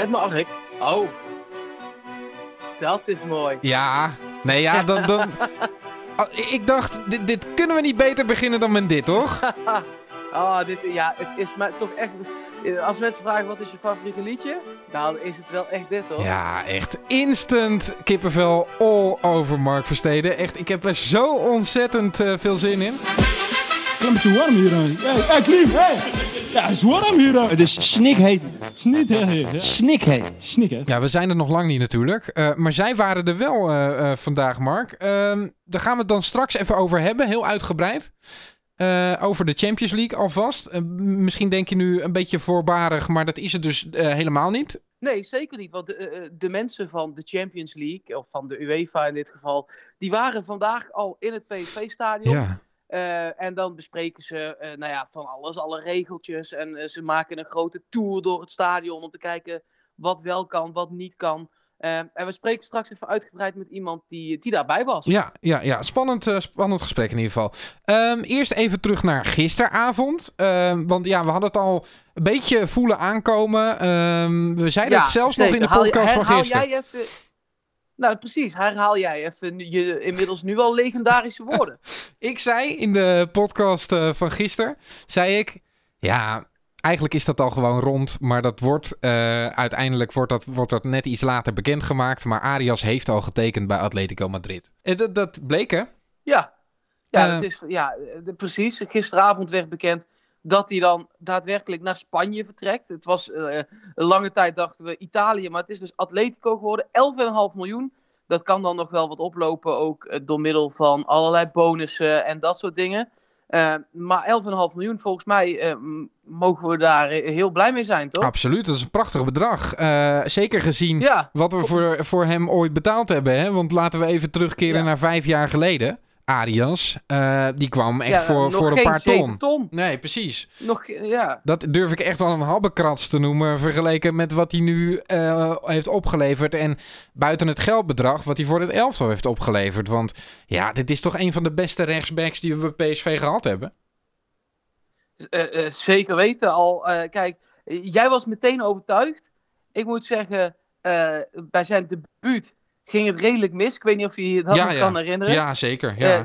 Met Mark. Oh. Dat is mooi. Ja, nee ja, dan... dan... Oh, ik dacht, dit, dit kunnen we niet beter beginnen dan met dit, toch? oh, dit, ja, het is maar toch echt... Als mensen vragen wat is je favoriete liedje, dan is het wel echt dit hoor. Ja, echt instant kippenvel all over Mark Versteden. Echt, ik heb er zo ontzettend uh, veel zin in. Het is te warm hier. Hey, hey Klim, hey! Ja, het is warm hier. Het is snikheet. Snikheet. Snikheet. Snikheet. Ja, we zijn er nog lang niet natuurlijk. Uh, maar zij waren er wel uh, uh, vandaag, Mark. Ehm, daar gaan we het dan straks even over hebben, heel uitgebreid. over de Champions League alvast. misschien denk je nu een beetje voorbarig, maar dat is het dus helemaal niet. Nee, zeker niet. Want de, de, mensen van de Champions League, of van de UEFA in dit geval, die waren vandaag al in het PSV-stadion. Ja. Uh, en dan bespreken ze uh, nou ja, van alles, alle regeltjes. En uh, ze maken een grote tour door het stadion om te kijken wat wel kan, wat niet kan. en we spreken straks even uitgebreid met iemand die, die daarbij was. Ja, ja, ja. Spannend, spannend gesprek in ieder geval. Um, eerst even terug naar gisteravond. Um, want ja, we hadden het al een beetje voelen aankomen. Um, we zeiden ja, het zelfs zeker. nog in de podcast haal, van gisteren. Jij even... Nou, precies. Herhaal jij even je inmiddels nu al legendarische woorden. ik zei in de podcast uh, van gisteren, zei ik, ja, eigenlijk is dat al gewoon rond, maar dat wordt uh, uiteindelijk wordt dat, wordt dat net iets later bekendgemaakt. Maar Arias heeft al getekend bij Atletico Madrid. En dat, dat bleek hè? Ja, ja, uh, dat is, ja de, precies. Gisteravond werd bekend dat hij dan daadwerkelijk naar Spanje vertrekt. Het was uh, een lange tijd dachten we Italië, maar het is dus Atletico geworden. 11,5 miljoen. Dat kan dan nog wel wat oplopen, ook uh, door middel van allerlei bonussen en dat soort dingen. Uh, maar 11,5 miljoen, volgens mij mogen we daar heel blij mee zijn, toch? Absoluut, dat is een prachtig bedrag. zeker gezien ja. wat we voor, voor hem ooit betaald hebben. Hè? Want laten we even terugkeren ja. naar vijf jaar geleden. Arias, uh, die kwam echt ja, voor, voor een paar ton. ton. Nee, precies. Nog, ja. Dat durf ik echt wel een habbekrats te noemen. Vergeleken met wat hij nu uh, heeft opgeleverd. En buiten het geldbedrag wat hij voor het elftal heeft opgeleverd. Want ja, dit is toch een van de beste rechtsbacks die we bij PSV gehad hebben. Uh, zeker weten al. kijk, jij was meteen overtuigd. Ik moet zeggen, bij zijn debuut ging het redelijk mis. Ik weet niet of je je dat ja, nog ja. kan herinneren. Ja, zeker. Ja. Uh,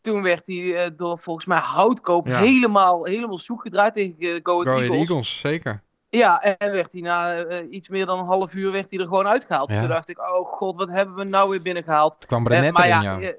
toen werd hij uh, door volgens mij Houtkoop Ja. helemaal, helemaal zoek gedraaid tegen uh, Go Ahead Go Eagles. Eagles, zeker. Ja, en werd hij na eh, iets meer dan een half uur werd hij er gewoon uitgehaald. Ja. Toen dacht ik, oh god, wat hebben we nou weer binnengehaald. Het kwam Eh, Brenet maar erin, ja, ja. eh,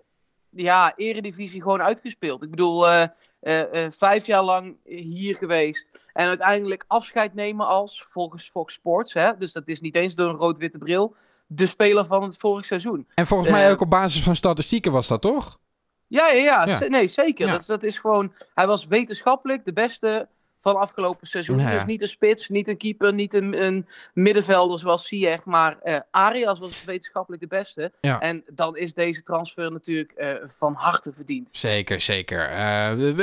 ja, eredivisie gewoon uitgespeeld. Ik bedoel, eh, eh, eh, vijf jaar lang hier geweest. En uiteindelijk afscheid nemen als, volgens Fox Sports, hè, dus dat is niet eens door een rood-witte bril, de speler van het vorig seizoen. En volgens mij eh, ook op basis van statistieken was dat, toch? Ja, ja, ja. Nee, zeker. Ja. Dat, dat is gewoon, hij was wetenschappelijk de beste van afgelopen seizoen. Ja. Dus niet een spits, niet een keeper, niet een, een middenvelder zoals Ziyech, maar eh, Arias was wetenschappelijk de beste. Ja. En dan is deze transfer natuurlijk eh, van harte verdiend. Zeker, zeker.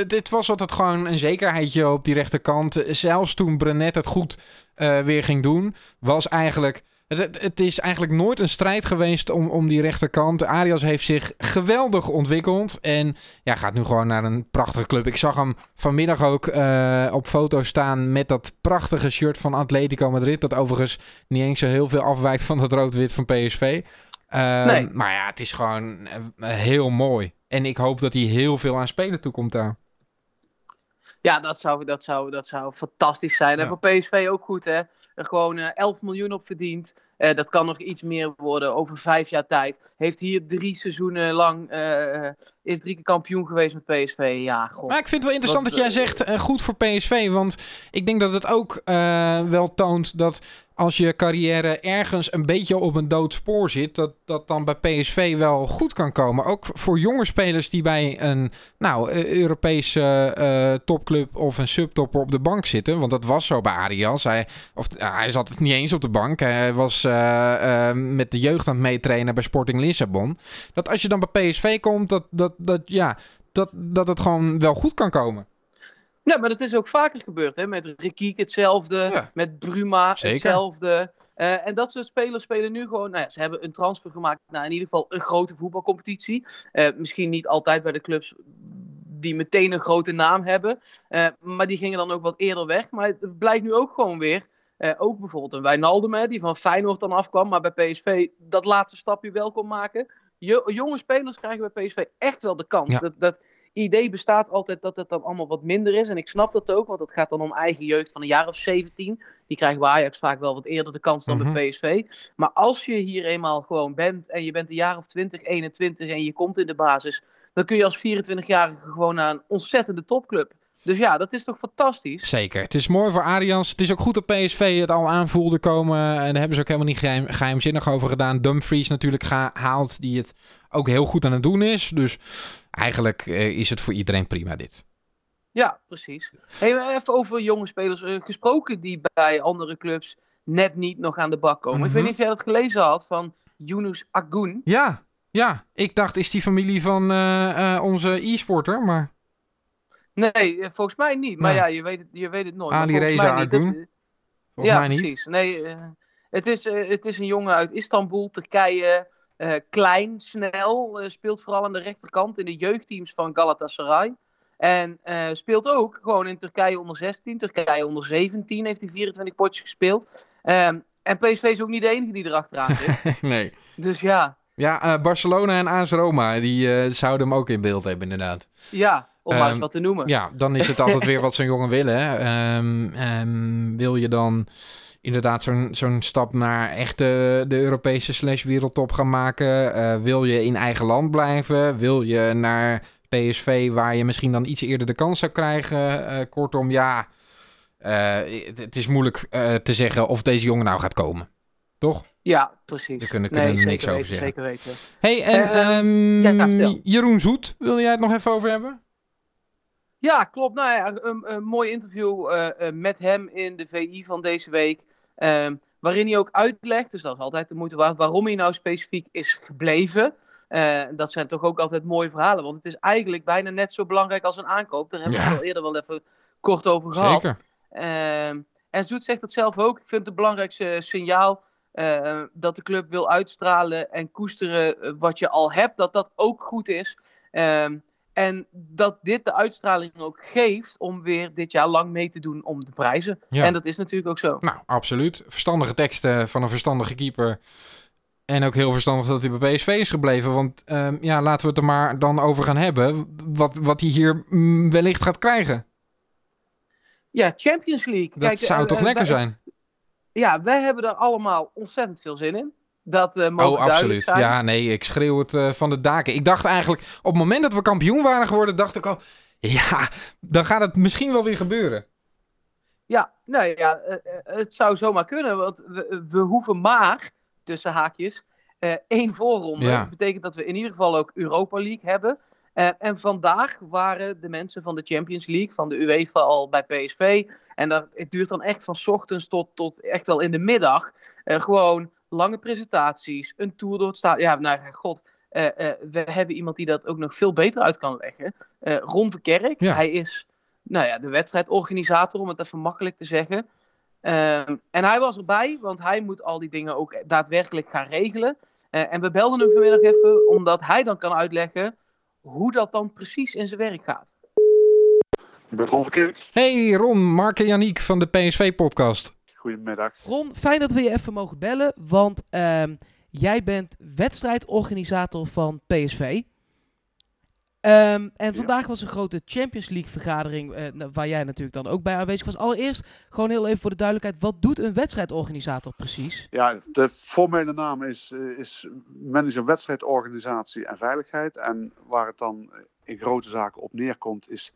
Dit was altijd gewoon een zekerheidje op die rechterkant. Zelfs toen Brenet het goed weer ging doen, was eigenlijk... Het, het- is eigenlijk nooit een strijd geweest om, om die rechterkant. Arias heeft zich geweldig ontwikkeld. En ja, gaat nu gewoon naar een prachtige club. Ik zag hem vanmiddag ook eh, op foto staan met dat prachtige shirt van Atletico Madrid. Dat overigens niet eens zo heel veel afwijkt van het rood-wit van PSV. Ehm, Nee. Maar ja, het is gewoon eh, heel mooi. En ik hoop dat hij heel veel aan spelen toekomt daar. Ja, dat zou, dat zou, dat zou fantastisch zijn. Ja. En voor PSV ook goed, hè. Er gewoon eh 11 miljoen op verdiend. Eh, dat kan nog iets meer worden over vijf jaar tijd. Heeft hier drie seizoenen lang, eh, is drie keer kampioen geweest met PSV. Ja, god. Maar ik vind het wel interessant Wat, dat jij eh, zegt eh, goed voor PSV. Want ik denk dat het ook eh, wel toont dat als je carrière ergens een beetje op een dood spoor zit, dat dat dan bij PSV wel goed kan komen. Ook voor jonge spelers die bij een nou, eh, Europese eh, topclub of een subtopper op de bank zitten. Want dat was zo bij Arias. Hij, of, eh, hij zat niet eens op de bank. Hij was met de jeugd aan het meetrainen bij Sporting Lissabon. Dat als je dan bij PSV komt, dat, dat, dat, ja, dat, dat het gewoon wel goed kan komen. Ja, maar dat is ook vaker gebeurd. Hè? Met Rikiek hetzelfde, Ja. met Bruma Zeker. hetzelfde. Eh, en dat soort spelers spelen nu gewoon. Nou ja, ze hebben een transfer gemaakt naar in ieder geval een grote voetbalcompetitie. Eh, misschien niet altijd bij de clubs die meteen een grote naam hebben. Eh, maar die gingen dan ook wat eerder weg. Maar het blijkt nu ook gewoon weer Uh, ook bijvoorbeeld een Wijnaldum, die van Feyenoord dan afkwam, maar bij PSV dat laatste stapje wel kon maken. Je, jonge spelers krijgen bij PSV echt wel de kans. Dat, dat idee bestaat altijd dat het dan allemaal wat minder is. En ik snap dat ook, want het gaat dan om eigen jeugd van een jaar of 17. Die krijgen bij Ajax vaak wel wat eerder de kans dan mm bij PSV. Maar als je hier eenmaal gewoon bent en je bent een jaar of 20, 21 en je komt in de basis, dan kun je als 24-jarige gewoon naar een ontzettende topclub. Dus ja, dat is toch fantastisch? Zeker. Het is mooi voor Arians. Het is ook goed dat PSV het al aanvoelde komen. En daar hebben ze ook helemaal niet geheim, geheimzinnig over gedaan. Dumfries natuurlijk gehaald, die het ook heel goed aan het doen is. Dus eigenlijk eh, is het voor iedereen prima dit. Ja, precies. Hey, even over jonge spelers uh, gesproken die bij andere clubs net niet nog aan de bak komen. Ik weet Mhm. niet of jij dat gelezen had van Yunus Agun. Ja, ja. Ik dacht, is die familie van eh, eh, onze e-sporter, maar... Nee, eh, volgens mij niet. Maar Nee. ja, je weet het, je weet het nooit. Ali Reza mij niet. Agun? Dat- Volgens ja, mij niet. precies. Nee, eh, het, is, eh, het is een jongen uit Istanbul, Turkije. eh, klein, snel. eh, speelt vooral aan de rechterkant in de jeugdteams van Galatasaray. En eh, speelt ook gewoon in Turkije onder 16, Turkije onder 17 heeft hij 24 potjes gespeeld. Ehm, en PSV is ook niet de enige die erachteraan zit. nee. dus ja, Ja, eh, Barcelona en AS Roma, die eh, zouden hem ook in beeld hebben inderdaad. ja, om maar eens Ehm, wat te noemen. Ja, dan is het altijd weer wat zo'n jongen wil. Hè. Ehm, ehm, wil je dan inderdaad zo'n zo'n stap naar echt de, de Europese slash wereldtop gaan maken? Eh, wil je in eigen land blijven? Wil je naar PSV waar je misschien dan iets eerder de kans zou krijgen? Eh, kortom, ja, eh, het, is moeilijk te zeggen of deze jongen nou gaat komen. Toch? Ja, precies. Daar kunnen- kunnen zeker niks over zeggen. Zeker weten. hey, en ja. Jeroen Zoet, wil jij het nog even over hebben? Ja, klopt. Nou ja, een, een mooi interview eh, eh, met hem in de VI van deze week. ehm, waarin hij ook uitlegt, dus dat is altijd de moeite waard, waarom hij nou specifiek is gebleven. Eh, dat zijn toch ook altijd mooie verhalen. Want het is eigenlijk bijna net zo belangrijk als een aankoop. Daar hebben we Ja. het al eerder wel even kort over gehad. Zeker. Ehm, en Zoet zegt dat zelf ook. Ik vind het belangrijkste signaal dat de club wil uitstralen en koesteren wat je al hebt, dat dat ook goed is. Ehm, en dat dit de uitstraling ook geeft om weer dit jaar lang mee te doen om de prijzen. Ja. En dat is natuurlijk ook zo. Nou, absoluut. Verstandige teksten van een verstandige keeper. En ook heel verstandig dat hij bij PSV is gebleven. Want ehm, ja, laten we het er maar dan over gaan hebben. Wat, wat hij hier mm, wellicht gaat krijgen. Ja, Champions League. Dat Kijk, zou eh, toch eh, lekker wij- zijn? Ja, wij hebben er allemaal ontzettend veel zin in. Dat eh mogen Oh, absoluut. zijn. Ja, nee, ik schreeuw het eh, van de daken. Ik dacht eigenlijk, op het moment dat we kampioen waren geworden, dacht ik al... Ja, dan gaat het misschien wel weer gebeuren. Ja, nou ja, eh, het zou zomaar kunnen, want we, we hoeven maar, tussen haakjes, één voorronde. Ja. Dat betekent dat we in ieder geval ook Europa League hebben. En vandaag waren de mensen van de Champions League, van de UEFA al bij PSV. En dat, het duurt dan echt van 's ochtends tot, tot echt wel in de middag. Gewoon lange presentaties, een tour door het stadion. Ja, nou god. eh, eh, we hebben iemand die dat ook nog veel beter uit kan leggen. Eh Ron Verkerk, Ja. hij is nou ja, de wedstrijdorganisator, om het even makkelijk te zeggen. Ehm, en hij was erbij, want hij moet al die dingen ook daadwerkelijk gaan regelen. Eh, en we belden hem vanmiddag even, omdat hij dan kan uitleggen hoe dat dan precies in zijn werk gaat. Met Ron Verkerk. Hey Ron, Mark en Janiek van de PSV-podcast. Goedemiddag. Ron, fijn dat we je even mogen bellen, want ehm, jij bent wedstrijdorganisator van PSV. Ehm, en vandaag was een grote Champions League vergadering, eh, nou, waar jij natuurlijk dan ook bij aanwezig was. Allereerst, gewoon heel even voor de duidelijkheid, wat doet een wedstrijdorganisator precies? Ja, de formele naam is, eh, is manager wedstrijdorganisatie en veiligheid. En waar het dan in grote zaken op neerkomt, is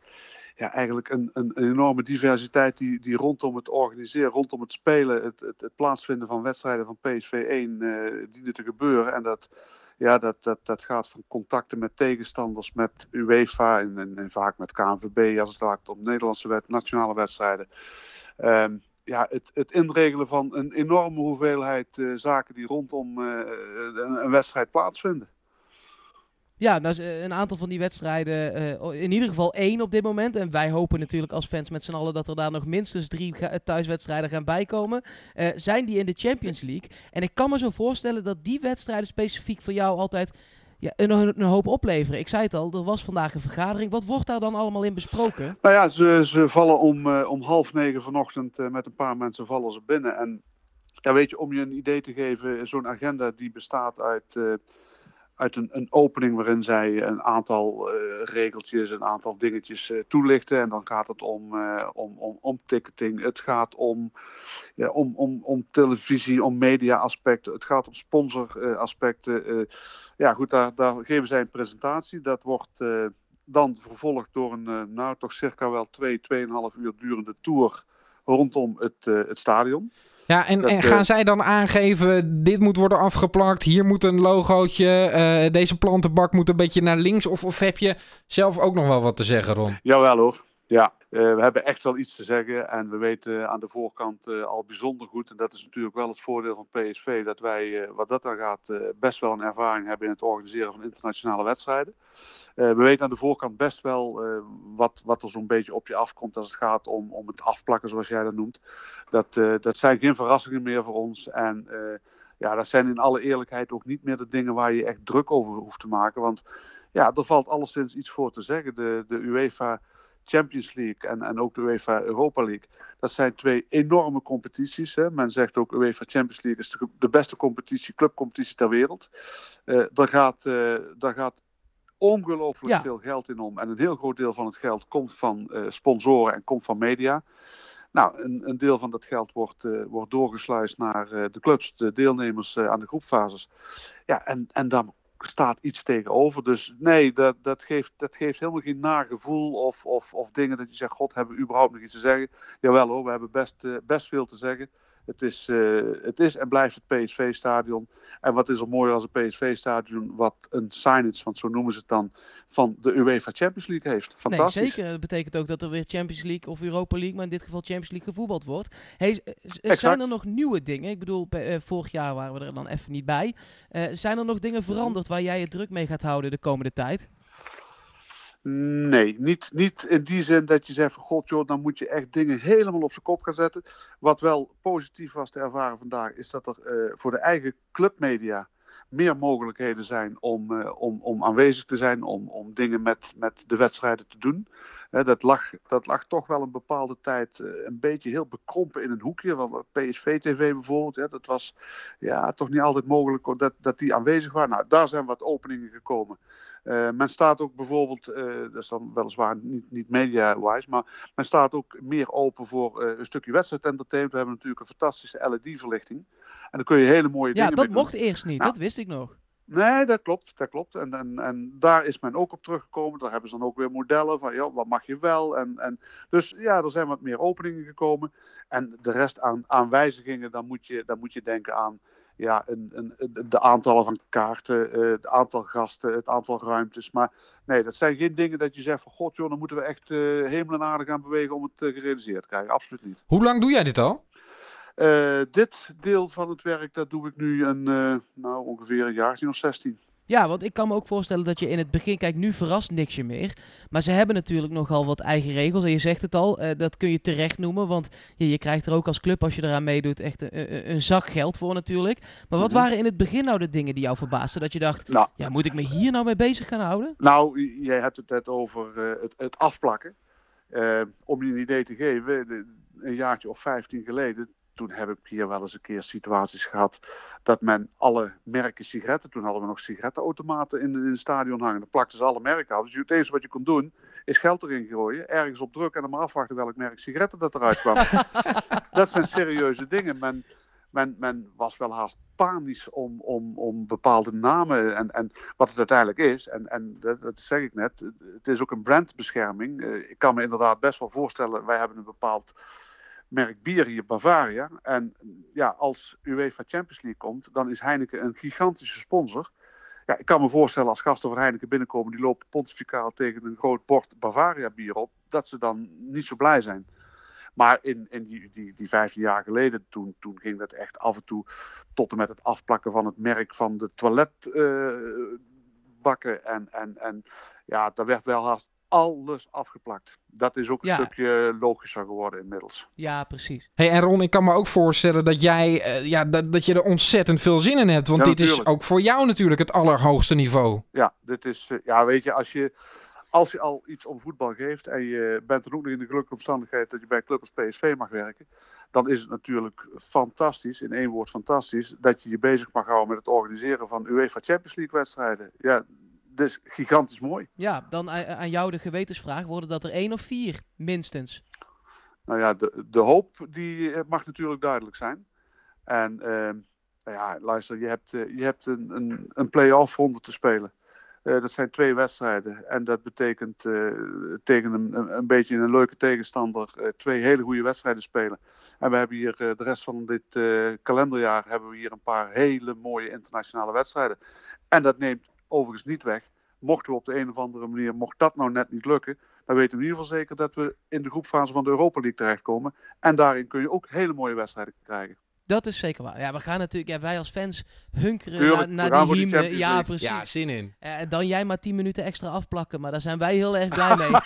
ja, eigenlijk een, een, enorme diversiteit die, die rondom het organiseren, rondom het spelen, het, het, plaatsvinden van wedstrijden van PSV 1 eh dienen te gebeuren. En dat, ja, dat, dat, dat gaat van contacten met tegenstanders, met UEFA en, en, vaak met KNVB als het gaat om Nederlandse wet, nationale wedstrijden. Ehm, ja, het, het inregelen van een enorme hoeveelheid eh, zaken die rondom eh, een wedstrijd plaatsvinden. Ja, nou, eh, een aantal van die wedstrijden, eh, in ieder geval één op dit moment. En wij hopen natuurlijk als fans met z'n allen dat er daar nog minstens drie eh, thuiswedstrijden gaan bijkomen. Eh, zijn die in de Champions League? En ik kan me zo voorstellen dat die wedstrijden specifiek voor jou altijd ja, een, hoop opleveren. Ik zei het al, er was vandaag een vergadering. Wat wordt daar dan allemaal in besproken? Nou ja, ze, ze vallen om, uh, om half negen vanochtend uh, met een paar mensen vallen ze binnen. En ja, weet je, om je een idee te geven, zo'n agenda die bestaat uit, uh, uit een, een opening waarin zij een aantal regeltjes, een aantal dingetjes toelichten. En dan gaat het om, om, om, om ticketing, het gaat om, ja, om, om, om televisie, om media aspecten, het gaat om sponsor aspecten ja, goed, daar, daar, geven zij een presentatie. Dat wordt dan vervolgd door een, nou toch circa wel twee, tweeënhalf uur durende tour rondom het, het stadion. Ja, en, Dat, en gaan zij dan aangeven, dit moet worden afgeplakt, hier moet een logootje, deze plantenbak moet een beetje naar links? Of, of heb je zelf ook nog wel wat te zeggen, Ron? Jawel hoor, ja. Uh, we hebben echt wel iets te zeggen en we weten aan de voorkant uh, al bijzonder goed, en dat is natuurlijk wel het voordeel van PSV, dat wij, uh, wat dat dan gaat, best wel een ervaring hebben in het organiseren van internationale wedstrijden. we weten aan de voorkant best wel wat, wat er zo'n beetje op je afkomt als het gaat om, om het afplakken, zoals jij dat noemt. Dat, dat zijn geen verrassingen meer voor ons en ja, dat zijn in alle eerlijkheid ook niet meer de dingen waar je echt druk over hoeft te maken, want ja, er valt alleszins iets voor te zeggen. De, de UEFA Champions League en, en ook de UEFA Europa League. Dat zijn twee enorme competities. Hè. Men zegt ook UEFA Champions League is de, de beste competitie, clubcompetitie ter wereld. Uh, daar, gaat, uh, daar gaat ongelooflijk Ja. veel geld in om. En een heel groot deel van het geld komt van uh, sponsoren en komt van media. Nou, een, een deel van dat geld wordt, uh, wordt doorgesluist naar uh, de clubs, de deelnemers uh, aan de groepfases. Ja, en, en daar staat iets tegenover. Dus nee, dat, dat, geeft, dat geeft helemaal geen nagevoel of, of, of dingen dat je zegt, god, hebben we überhaupt nog iets te zeggen? Jawel hoor, we hebben best, uh, best veel te zeggen. Het is, uh, het is en blijft het PSV-stadion. En wat is er mooier als een PSV-stadion, wat een signage, want zo noemen ze het dan, van de UEFA Champions League heeft. Fantastisch. Nee, zeker. Dat betekent ook dat er weer Champions League of Europa League, maar in dit geval Champions League gevoetbald wordt. Hey, zijn er nog nieuwe dingen? Ik bedoel, uh, vorig jaar waren we er dan even niet bij. Uh, zijn er nog dingen veranderd waar jij je druk mee gaat houden de komende tijd? Nee, niet, niet in die zin dat je zegt van god joh, dan moet je echt dingen helemaal op zijn kop gaan zetten. Wat wel positief was te ervaren vandaag, is dat er uh, voor de eigen clubmedia meer mogelijkheden zijn om, uh, om, om aanwezig te zijn, om, om dingen met, met de wedstrijden te doen. Dat, lag, dat lag toch wel een bepaalde tijd uh, een beetje heel bekrompen in een hoekje. Van PSV-TV bijvoorbeeld, dat was ja, toch niet altijd mogelijk dat, dat die aanwezig waren. Nou, daar zijn wat openingen gekomen. Uh, men staat ook bijvoorbeeld, uh, dat is dan weliswaar niet, niet media-wise, maar men staat ook meer open voor uh, een stukje wedstrijd-entertainment. We hebben natuurlijk een fantastische LED-verlichting. En dan kun je hele mooie ja, dingen dat mee mocht doen. eerst niet, Nou, dat wist ik nog. Nee, dat klopt, dat klopt. En, en, en daar is men ook op teruggekomen. Daar hebben ze dan ook weer modellen van, ja, wat mag je wel? En, en, dus ja, er zijn wat meer openingen gekomen. En de rest aan, aan wijzigingen, dan moet je, dan moet je denken aan ja, een, een, de aantallen van kaarten, uh, het aantal gasten, het aantal ruimtes. Maar nee, dat zijn geen dingen dat je zegt van god joh, dan moeten we echt uh, hemel en aarde gaan bewegen om het uh, gerealiseerd te krijgen. Absoluut niet. Hoe lang doe jij dit al? Uh, dit deel van het werk, dat doe ik nu een, uh, nou, ongeveer een jaar of 16. Ja, want ik kan me ook voorstellen dat je in het begin, kijk, nu verrast niks je meer. Maar ze hebben natuurlijk nogal wat eigen regels. En je zegt het al, uh, dat kun je terecht noemen. Want je, je krijgt er ook als club, als je eraan meedoet, echt een, een zak geld voor natuurlijk. Maar wat Mhm. waren in het begin nou de dingen die jou verbaasden? Dat je dacht, Nou, ja, moet ik me hier nou mee bezig gaan houden? nou jij hebt het net over uh, het, het, afplakken. Uh, om je een idee te geven, een jaartje of 15 geleden, toen heb ik hier wel eens een keer situaties gehad dat men alle merken sigaretten, toen hadden we nog sigarettenautomaten in, in het stadion hangen, dan plakten ze alle merken af. Dus het enige wat je kon doen, is geld erin gooien, ergens op drukken en dan maar afwachten welk merk sigaretten dat eruit kwam. dat zijn serieuze dingen. Men, men, men was wel haast panisch om, om, om bepaalde namen en, en wat het uiteindelijk is. En, en dat, dat zeg ik net, het is ook een brandbescherming. Uh, ik kan me inderdaad best wel voorstellen, wij hebben een bepaald merk bier hier, Bavaria. En ja, als UEFA Champions League komt, dan is Heineken een gigantische sponsor. Ja, ik kan me voorstellen als gasten van Heineken binnenkomen, die lopen pontificaal tegen een groot bord Bavaria bier op, dat ze dan niet zo blij zijn. Maar in, in die, die, die 15 jaar geleden, toen, toen ging dat echt af en toe tot en met het afplakken van het merk van de toiletbakken. En, en, en ja, daar werd wel haast alles afgeplakt. Dat is ook een Ja. stukje logischer geworden inmiddels. Ja, precies. Hey, en Ron, ik kan me ook voorstellen dat jij eh, ja, dat, dat je er ontzettend veel zin in hebt. Want Ja, dit is ook voor jou natuurlijk het allerhoogste niveau. Ja, dit is, eh, ja, weet je, als je, als je al iets om voetbal geeft en je bent dan ook nog in de gelukkige omstandigheid dat je bij een club als PSV mag werken, dan is het natuurlijk fantastisch, in één woord fantastisch, dat je je bezig mag houden met het organiseren van UEFA Champions League wedstrijden. Ja, is gigantisch mooi. Ja, dan aan jou de gewetensvraag. Worden dat er één of vier, minstens? Nou ja, de, de hoop die eh, mag natuurlijk duidelijk zijn. En nou ja, luister, je hebt, eh, je hebt een, een, een play-off ronde te spelen. Eh, dat zijn twee wedstrijden. En dat betekent tegen een, een, beetje een leuke tegenstander twee hele goede wedstrijden spelen. En we hebben hier de rest van dit kalenderjaar hebben we hier een paar hele mooie internationale wedstrijden. En dat neemt overigens niet weg. Mochten we op de een of andere manier, mocht dat nou net niet lukken, dan weten we in ieder geval zeker dat we in de groepfase van de Europa League terechtkomen. En daarin kun je ook hele mooie wedstrijden krijgen. Dat is zeker waar. Ja, we gaan natuurlijk, ja, wij als fans hunkeren Tuurlijk, naar, die Ja, precies. Ja, zin in. Eh, En dan jij maar 10 minuten extra afplakken, maar daar zijn wij heel erg blij mee.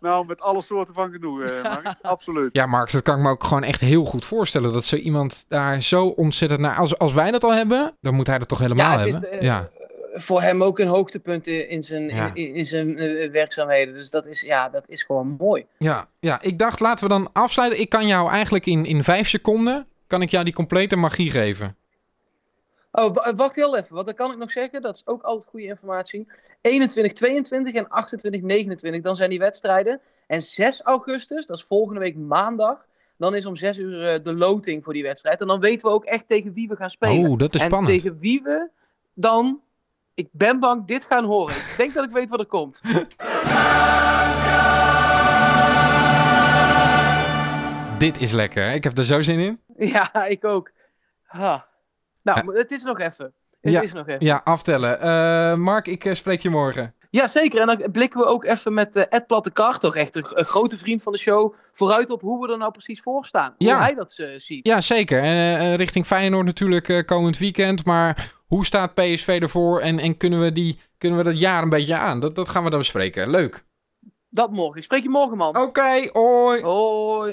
Nou, met alle soorten van genoeg, eh, Mark. Absoluut. Ja, Mark, dat kan ik me ook gewoon echt heel goed voorstellen. Dat zo iemand daar zo ontzettend naar... Als, als wij dat al hebben, dan moet hij dat toch helemaal Ja, het is hebben? de- ja. Voor hem ook een hoogtepunt in, in zijn, Ja. in, in zijn eh, werkzaamheden. Dus dat is, ja, dat is gewoon mooi. Ja, ja, ik dacht, laten we dan afsluiten. Ik kan jou eigenlijk in, in vijf seconden... kan ik jou die complete magie geven. Oh, wa- wacht heel even. Wat dan kan ik nog zeggen? Dat is ook altijd goede informatie. 21, 22 en 28, 29. Dan zijn die wedstrijden. En 6 augustus, dat is volgende week maandag. Dan is om 6 uur eh, de loting voor die wedstrijd. En dan weten we ook echt tegen wie we gaan spelen. Oh, dat is en spannend. tegen wie we dan, ik ben bang, dit gaan horen. Ik denk dat ik weet wat er komt. Dit is lekker. Ik heb er zo zin in. Ja, ik ook. Ha. Nou, Ja. het is nog even. Het Ja. is nog even. Ja, aftellen. Eh, Mark, ik eh, spreek je morgen. Ja, zeker. En dan blikken we ook even met eh, Ed Plattekar, toch echt een, een grote vriend van de show, vooruit op hoe we er nou precies voor staan. Ja. Hoe hij dat ziet. Ja, zeker. En richting Feyenoord natuurlijk komend weekend. Maar hoe staat PSV ervoor en, en kunnen, we die, kunnen we dat jaar een beetje aan? Dat, dat gaan we dan bespreken. Leuk. Dat morgen. Ik spreek je morgen, man. Oké, hoi. Hoi.